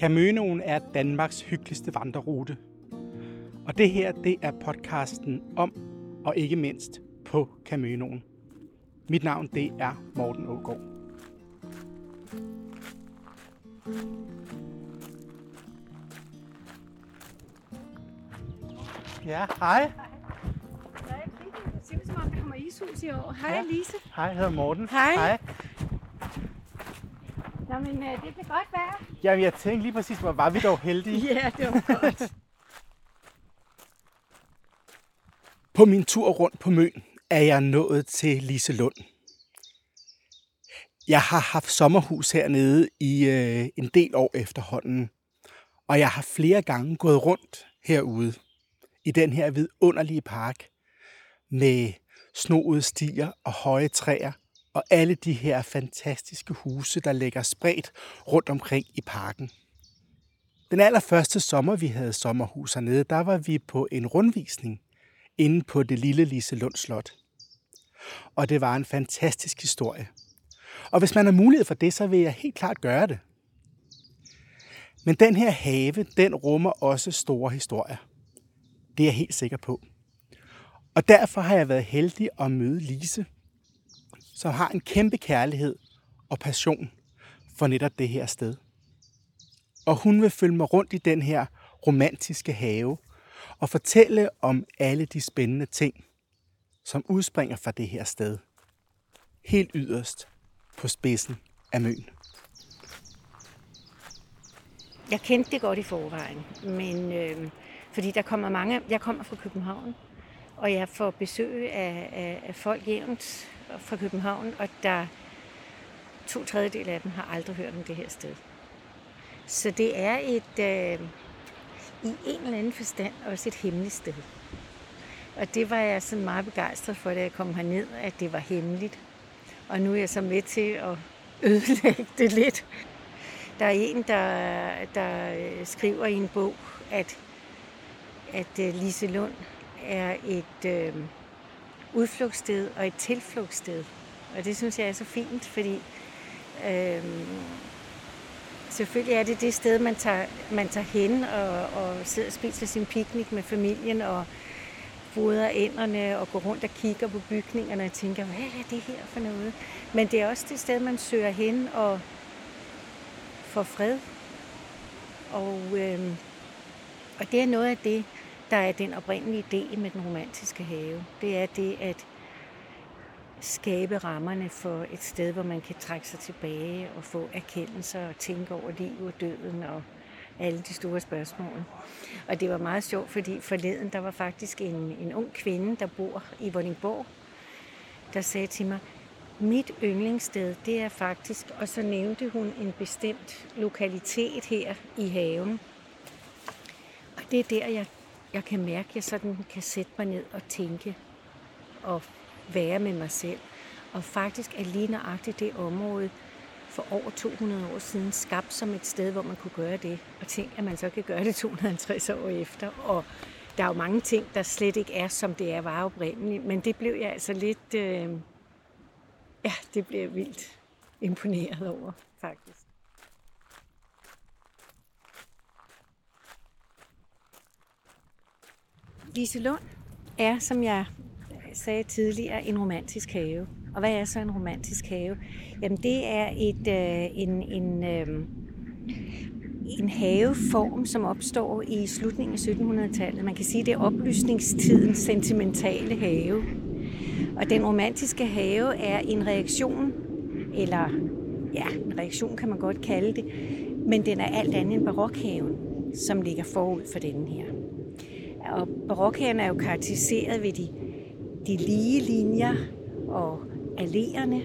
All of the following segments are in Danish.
Caminoen er Danmarks hyggeligste vandrerute. Og det her, det er podcasten om, og ikke mindst på Caminoen. Mit navn, det er Morten Ågaard. Ja, hej. Det ser ud som om, der kommer ishus i år. Hej, Ja. Lise. Hej, jeg hedder Morten. Hej. hej. Men uh, det bliver godt vejr. Jamen, jeg tænkte lige præcis, hvor var vi dog heldige. Ja, det var godt. På min tur rundt på Møn er jeg nået til Liselund. Jeg har haft sommerhus hernede i øh, en del år efterhånden, og jeg har flere gange gået rundt herude i den her vidunderlige park med snoede stier og høje træer og alle de her fantastiske huse, der ligger spredt rundt omkring i parken. Den allerførste sommer, vi havde sommerhus hernede, der var vi på en rundvisning inde på det lille Liselund Slot. Og det var en fantastisk historie. Og hvis man har mulighed for det, så vil jeg helt klart gøre det. Men den her have, den rummer også store historier. Det er jeg helt sikker på. Og derfor har jeg været heldig at møde Lise, som har en kæmpe kærlighed og passion for netop det her sted. Og hun vil følge mig rundt i den her romantiske have og fortælle om alle de spændende ting, som udspringer fra det her sted. Helt yderst på spidsen af Møn. Jeg kendte det godt i forvejen, men øh, fordi der kommer mange... Jeg kommer fra København, og jeg får besøg af, af, af folk jævnt fra København, og der to tredjedel af dem har aldrig hørt om det her sted. Så det er et, øh, i en eller anden forstand også et hemmeligt sted. Og det var jeg sådan meget begejstret for, da jeg kom herned, at det var hemmeligt. Og nu er jeg så med til at ødelægge det lidt. Der er en, der, der øh, skriver i en bog, at, at øh, Lise Liselund er et øh, udflugtssted og et tilflugtssted. Og det synes jeg er så fint, fordi øh, selvfølgelig er det det sted, man tager, man tager hen og, og sidder og spiser sin picnic med familien og fodrer ænderne og går rundt og kigger på bygningerne og tænker, hvad er det her for noget? Men det er også det sted, man søger hen og får fred. Og, øh, og det er noget af det, der er den oprindelige idé med den romantiske have. Det er det at skabe rammerne for et sted, hvor man kan trække sig tilbage og få erkendelser og tænke over liv og døden og alle de store spørgsmål. Og det var meget sjovt, fordi forleden der var faktisk en, en ung kvinde, der bor i Vordingborg, der sagde til mig, mit yndlingssted, det er faktisk, og så nævnte hun en bestemt lokalitet her i haven. Og det er der, jeg, jeg kan mærke, at jeg sådan kan sætte mig ned og tænke og være med mig selv. Og faktisk er lige nøjagtigt det område for over 200 år siden skabt som et sted, hvor man kunne gøre det. Og tænk, at man så kan gøre det 250 år efter. Og der er jo mange ting, der slet ikke er, som det er var oprindeligt. Men det blev jeg altså lidt... Øh, ja, det blev jeg vildt imponeret over, faktisk. Liselund er, som jeg sagde tidligere, en romantisk have. Og hvad er så en romantisk have? Jamen det er et, øh, en, en, øh, en haveform, som opstår i slutningen af 1700-tallet. Man kan sige, det er oplysningstidens sentimentale have. Og den romantiske have er en reaktion, eller ja, en reaktion kan man godt kalde det, men den er alt andet end barokhaven, som ligger forud for denne her. Og barokhaven er jo karakteriseret ved de, de lige linjer og alléerne.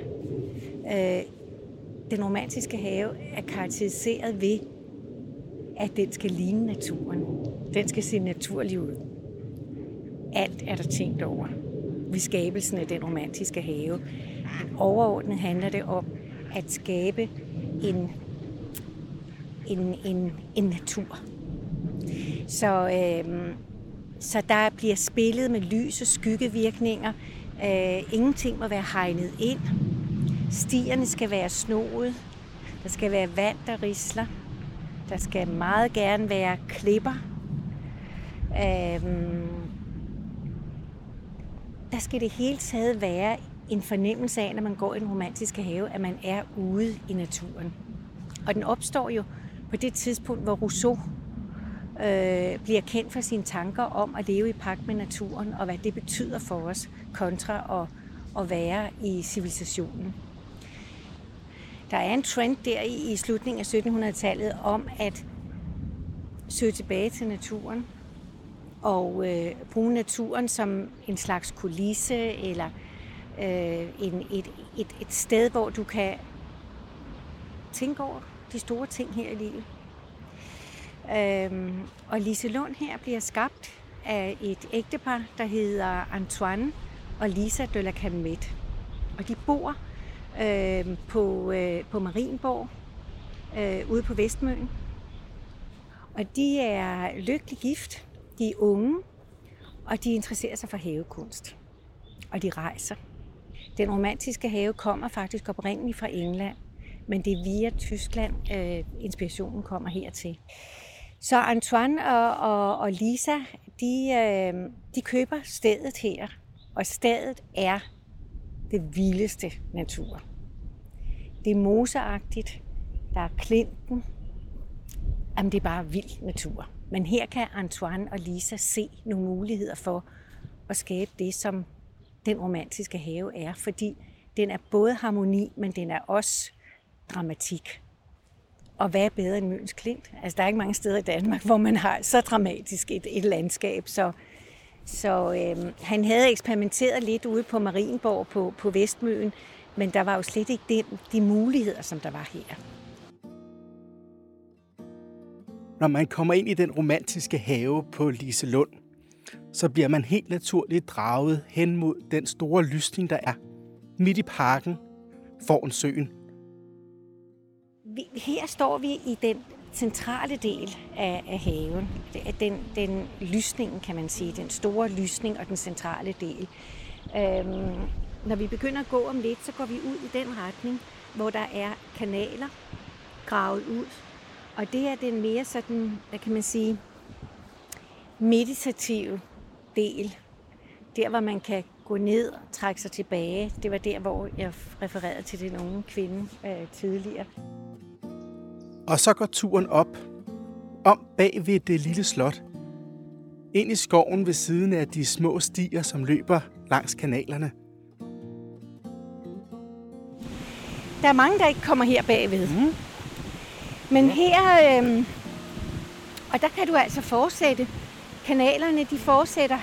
Øh, den romantiske have er karakteriseret ved, at den skal ligne naturen. Den skal se naturlig ud. Alt er der tænkt over ved skabelsen af den romantiske have. Men overordnet handler det om at skabe en, en, en, en natur. Så, øh, så der bliver spillet med lys og skyggevirkninger. Øh, ingenting må være hegnet ind. Stierne skal være snoet. Der skal være vand, der risler. Der skal meget gerne være klipper. Øhm, der skal det hele taget være en fornemmelse af, når man går i den romantiske have, at man er ude i naturen. Og den opstår jo på det tidspunkt, hvor Rousseau øh, bliver kendt for sine tanker om at leve i pagt med naturen, og hvad det betyder for os, kontra at, at være i civilisationen. Der er en trend der i, i slutningen af 1700-tallet om at søge tilbage til naturen og øh, bruge naturen som en slags kulisse eller øh, en, et, et, et sted, hvor du kan tænke over de store ting her i livet. Øhm, og Lise Lund her bliver skabt af et ægtepar, der hedder Antoine og Lisa de la Calmette. Og de bor øh, på, øh, på Marienborg, øh, ude på Vestmøen. Og de er lykkelig gift, de er unge, og de interesserer sig for havekunst. Og de rejser. Den romantiske have kommer faktisk oprindeligt fra England, men det er via Tyskland, øh, inspirationen kommer hertil. Så Antoine og, og, og Lisa, de, øh, de køber stedet her, og stedet er det vildeste natur. Det er moseagtigt, der er klinten, Jamen, det er bare vild natur. Men her kan Antoine og Lisa se nogle muligheder for at skabe det, som den romantiske have er, fordi den er både harmoni, men den er også dramatik. Og hvad er bedre end Møns Klint? Altså, der er ikke mange steder i Danmark, hvor man har så dramatisk et, et landskab. Så, så øhm, han havde eksperimenteret lidt ude på Marienborg på, på Vestmøen, men der var jo slet ikke de, de muligheder, som der var her. Når man kommer ind i den romantiske have på Liselund, så bliver man helt naturligt draget hen mod den store lysning, der er midt i parken foran søen. Vi, Her står vi i den centrale del af, af haven. Den, den lysningen, kan man sige. Den store lysning og den centrale del. Øhm, når vi begynder at gå om lidt, så går vi ud i den retning, hvor der er kanaler gravet ud. Og det er den mere sådan, hvad kan man sige, meditative del. Der, hvor man kan gå ned og trække sig tilbage. Det var der, hvor jeg refererede til den unge kvinde øh, tidligere. Og så går turen op, om bag ved det lille slot, ind i skoven ved siden af de små stier, som løber langs kanalerne. Der er mange, der ikke kommer her bagved. Mm. Men her, øh, og der kan du altså fortsætte. Kanalerne, de fortsætter.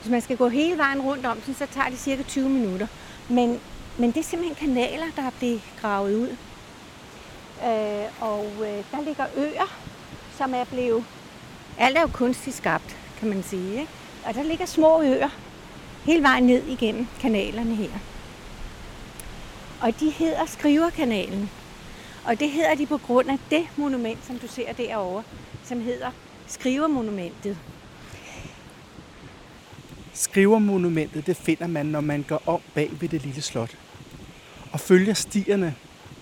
Hvis man skal gå hele vejen rundt om så tager det cirka 20 minutter. Men, men det er simpelthen kanaler, der er blevet gravet ud. Øh, og øh, der ligger øer, som er blevet... Alt er jo kunstigt skabt, kan man sige. Ikke? Og der ligger små øer hele vejen ned igennem kanalerne her. Og de hedder Skriverkanalen. Og det hedder de på grund af det monument, som du ser derovre, som hedder Skrivermonumentet. Skrivermonumentet, det finder man, når man går om bag ved det lille slot og følger stierne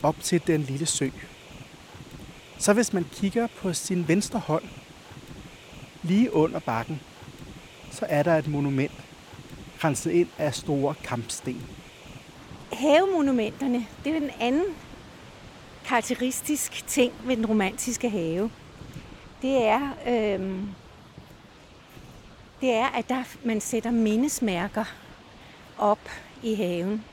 op til den lille sø. Så hvis man kigger på sin venstre hånd, lige under bakken, så er der et monument, renset ind af store kampsten. Havemonumenterne, det er den anden karakteristisk ting ved den romantiske have. Det er, øh, det er at der, man sætter mindesmærker op i haven.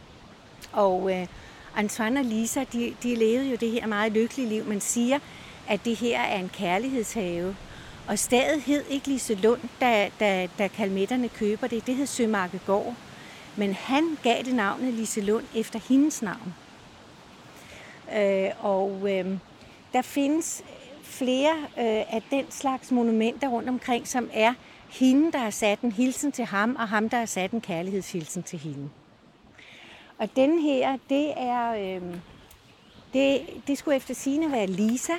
Og øh, Antoine og Lisa, de, de levede jo det her meget lykkelige liv. Man siger, at det her er en kærlighedshave. Og stedet hed ikke Lise Lund, da, da, da kalmetterne køber det. Det hed Sømarkegård. Men han gav det navnet Lise Lund efter hendes navn. Øh, og øh, der findes flere øh, af den slags monumenter rundt omkring, som er hende, der har sat en hilsen til ham, og ham, der har sat en kærlighedshilsen til hende. Og den her, det er, øh, det, det skulle efter sine være Lisa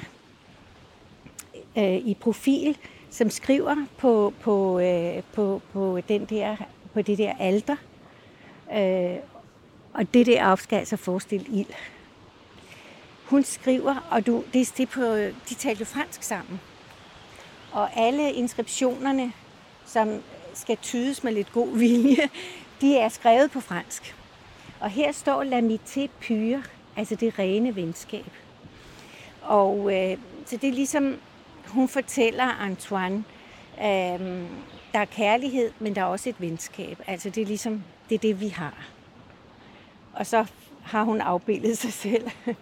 øh, i profil, som skriver på, på, øh, på, på, den der, på det der alter. Øh, og det der op skal altså forestille ild. hun skriver, og du, det, det på, de talte jo fransk sammen. Og alle inskriptionerne, som skal tydes med lidt god vilje, de er skrevet på fransk. Og her står l'amité pure, altså det rene venskab. Og øh, så det er ligesom, hun fortæller Antoine, øh, der er kærlighed, men der er også et venskab. Altså det er ligesom, det er det, vi har. Og så har hun afbildet sig selv.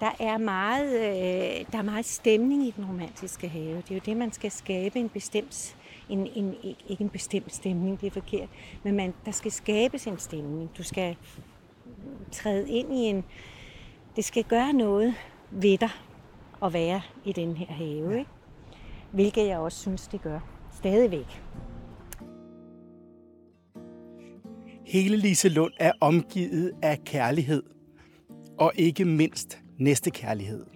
Der er meget, øh, der er meget stemning i den romantiske have. Det er jo det, man skal skabe en bestemt, en, en, ikke en bestemt stemning, det er forkert, men man, der skal skabes en stemning. Du skal træde ind i en, det skal gøre noget ved dig at være i den her have, ikke? hvilket jeg også synes, det gør stadigvæk. Hele Lise Lund er omgivet af kærlighed, og ikke mindst næstekærlighed.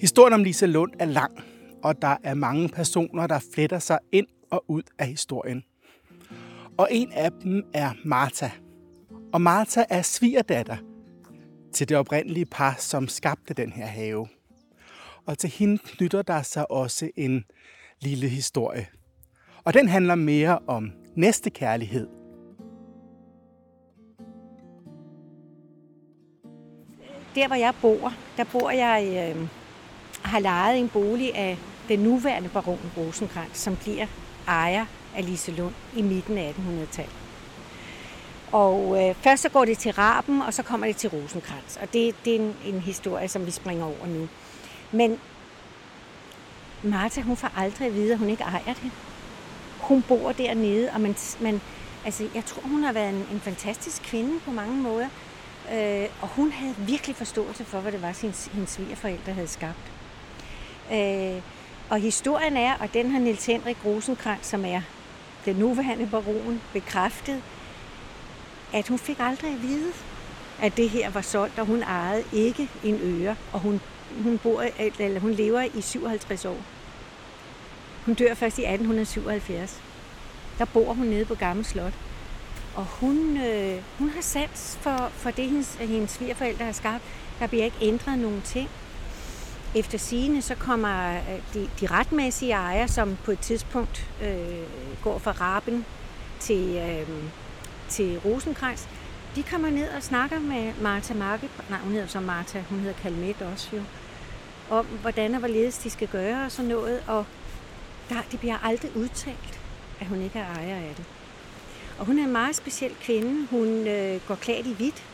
Historien om Lise Lund er lang, og der er mange personer, der fletter sig ind og ud af historien. Og en af dem er Martha. Og Martha er svigerdatter til det oprindelige par, som skabte den her have. Og til hende knytter der sig også en lille historie. Og den handler mere om næste kærlighed. der hvor jeg bor, der bor jeg, øh, har lejet en bolig af den nuværende baron Rosenkrantz, som bliver ejer af Liselund i midten af 1800-tallet. Og øh, først så går det til Raben, og så kommer det til Rosenkrantz. Og det, det er en, en historie, som vi springer over nu. Men Martha, hun får aldrig at vide, at hun ikke ejer det. Hun bor dernede, og man, man, altså, jeg tror, hun har været en, en fantastisk kvinde på mange måder. Øh, og hun havde virkelig forståelse for, hvad det var, hendes, hendes svigerforældre havde skabt. Øh, og historien er, og den har Niels Henrik Rosenkrantz, som er den nuværende baron, bekræftet, at hun fik aldrig at vide, at det her var solgt, og hun ejede ikke en øre, og hun, hun, bor, eller hun lever i 57 år. Hun dør først i 1877. Der bor hun nede på Gamle Slot. Og hun, øh, hun har sans for, for det, hendes, hendes svigerforældre har skabt. Der bliver ikke ændret nogen ting. Efter sigende så kommer øh, de, de retmæssige ejere, som på et tidspunkt øh, går fra Raben til, øh, til Rosenkrantz, de kommer ned og snakker med Martha Marke, nej, hun hedder så Martha, hun hedder Kalmet også jo, om hvordan og hvorledes de skal gøre og sådan noget, og der, det bliver aldrig udtalt, at hun ikke er ejer af det. Og hun er en meget speciel kvinde. Hun øh, går klædt i hvidt.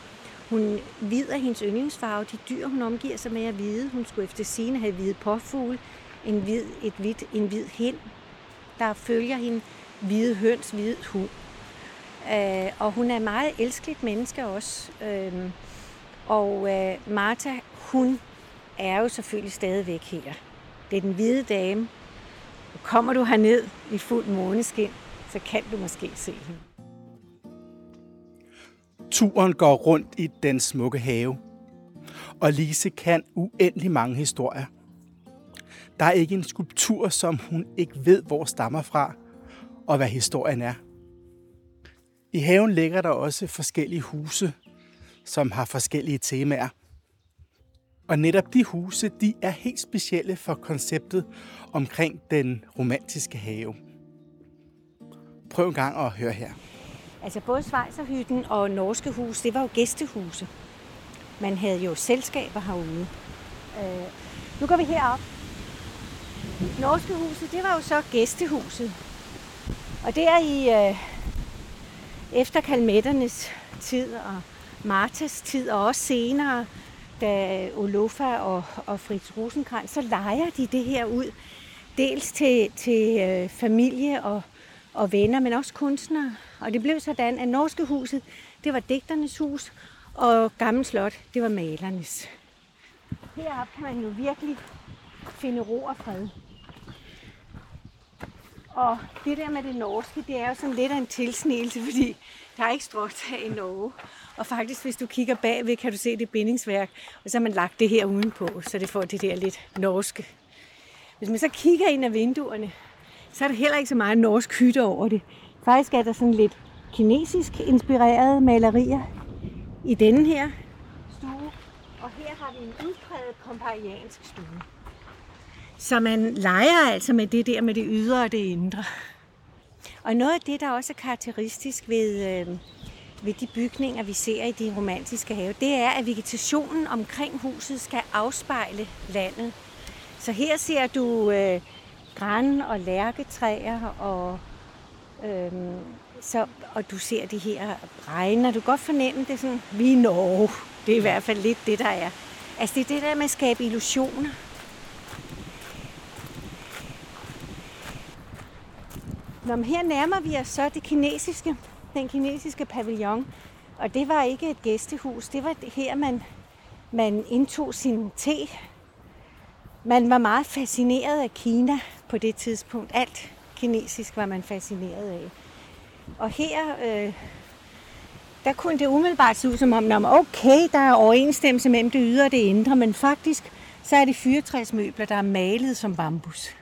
Hun hvid er hendes yndlingsfarve. De dyr, hun omgiver sig med, er hvide. Hun skulle efter sine have hvide påfugle, en hvid, et hvid, en hvid hind, der følger hende, hvide høns, hvid hund. Øh, og hun er meget elskeligt menneske også. Øh, og øh, Martha, hun er jo selvfølgelig stadigvæk her. Det er den hvide dame. Kommer du herned i fuld måneskin, så kan du måske se hende. Turen går rundt i den smukke have, og Lise kan uendelig mange historier. Der er ikke en skulptur, som hun ikke ved, hvor stammer fra, og hvad historien er. I haven ligger der også forskellige huse, som har forskellige temaer. Og netop de huse, de er helt specielle for konceptet omkring den romantiske have. Prøv en gang at høre her. Altså både Schweizerhytten og Norske Hus, det var jo gæstehuse. Man havde jo selskaber herude. Øh, nu går vi herop. Norske Huset, det var jo så gæstehuset. Og det er i øh, efter kalmetternes tid og Martas tid, og også senere, da Olofa og, og Fritz Rosenkrantz, så leger de det her ud. Dels til, til øh, familie og, og venner, men også kunstnere. Og det blev sådan, at Norske Huset, det var digternes hus, og Gammel Slot, det var malernes. Heroppe kan man jo virkelig finde ro og fred. Og det der med det norske, det er jo sådan lidt af en tilsnelse, fordi der er ikke stråtag i Norge. Og faktisk, hvis du kigger bagved, kan du se det bindingsværk, og så har man lagt det her udenpå, så det får det der lidt norske. Hvis man så kigger ind af vinduerne, så er der heller ikke så meget norsk hytte over det. Faktisk er der sådan lidt kinesisk inspirerede malerier i denne her stue, og her har vi en udpræget kompariansk stue. Så man leger altså med det der med det ydre og det indre. Og noget af det, der også er karakteristisk ved, øh, ved de bygninger, vi ser i de romantiske have, det er, at vegetationen omkring huset skal afspejle landet. Så her ser du øh, græn og lærketræer, og, øh, så, og du ser de her regner. Du kan godt fornemme det sådan, vi er Norge. Det er i hvert fald lidt det, der er. Altså det er det der med at skabe illusioner. Nå, men her nærmer vi os så det kinesiske, den kinesiske pavillon. Og det var ikke et gæstehus, det var her, man, man indtog sin te. Man var meget fascineret af Kina på det tidspunkt. Alt kinesisk var man fascineret af. Og her, øh, der kunne det umiddelbart se ud som om, okay, der er overensstemmelse mellem det ydre og det indre, men faktisk så er det fyrtræsmøbler, der er malet som bambus.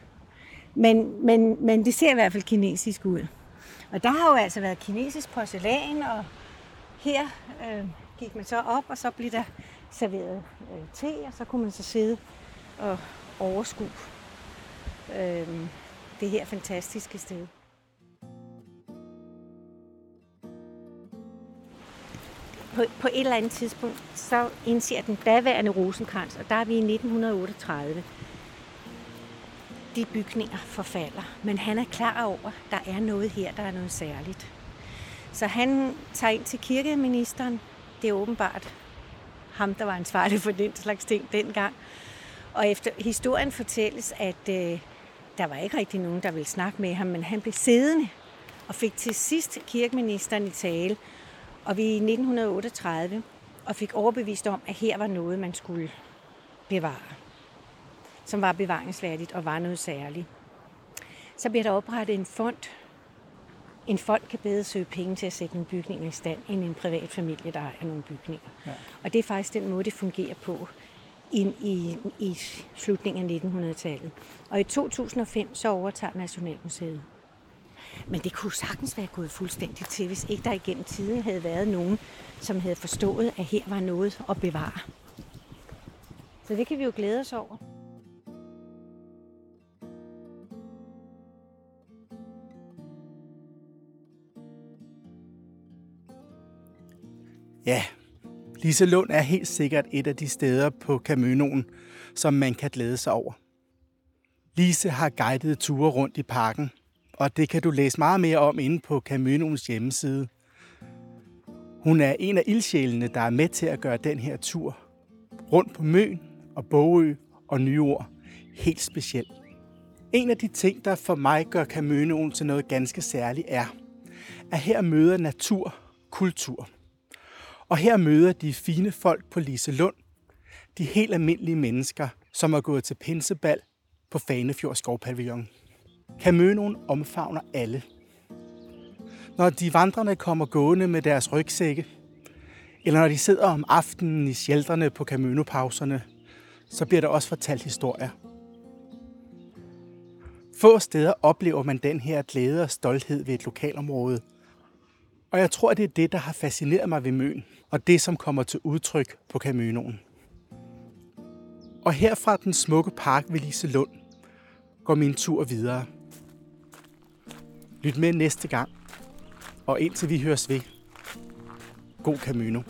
Men, men, men det ser i hvert fald kinesisk ud. Og der har jo altså været kinesisk porcelæn, og her øh, gik man så op, og så blev der serveret øh, te, og så kunne man så sidde og overskue øh, det her fantastiske sted. På, på et eller andet tidspunkt, så indser den daværende Rosenkrantz, og der er vi i 1938, de bygninger forfalder. Men han er klar over, at der er noget her, der er noget særligt. Så han tager ind til kirkeministeren. Det er åbenbart ham, der var ansvarlig for den slags ting dengang. Og efter historien fortælles, at øh, der var ikke rigtig nogen, der ville snakke med ham, men han blev siddende og fik til sidst kirkeministeren i tale. Og vi i 1938 og fik overbevist om, at her var noget, man skulle bevare som var bevaringsværdigt og var noget særligt. Så bliver der oprettet en fond. En fond kan bedre søge penge til at sætte en bygning i stand, end en privat familie, der ejer nogle bygninger. Ja. Og det er faktisk den måde, det fungerer på ind i, i slutningen af 1900-tallet. Og i 2005 så overtager Nationalmuseet. Men det kunne sagtens være gået fuldstændig til, hvis ikke der igennem tiden havde været nogen, som havde forstået, at her var noget at bevare. Så det kan vi jo glæde os over. Ja, Liselund er helt sikkert et af de steder på Caminoen, som man kan glæde sig over. Lise har guidet ture rundt i parken, og det kan du læse meget mere om inde på Caminoens hjemmeside. Hun er en af ildsjælene, der er med til at gøre den her tur rundt på Møn og Bogø og Nyord helt speciel. En af de ting, der for mig gør Caminoen til noget ganske særligt, er, at her møder natur kultur. Og her møder de fine folk på Lise Lund, de helt almindelige mennesker, som er gået til pinsebal på Fanefjord Skovpavillon. Kamønoen omfavner alle. Når de vandrende kommer gående med deres rygsække, eller når de sidder om aftenen i shelterne på kamønopauserne, så bliver der også fortalt historier. Få steder oplever man den her glæde og stolthed ved et lokalområde – og jeg tror, det er det, der har fascineret mig ved Møn, og det, som kommer til udtryk på Caminoen. Og her fra den smukke park ved Lise Lund går min tur videre. Lyt med næste gang, og indtil vi høres ved. God Camino.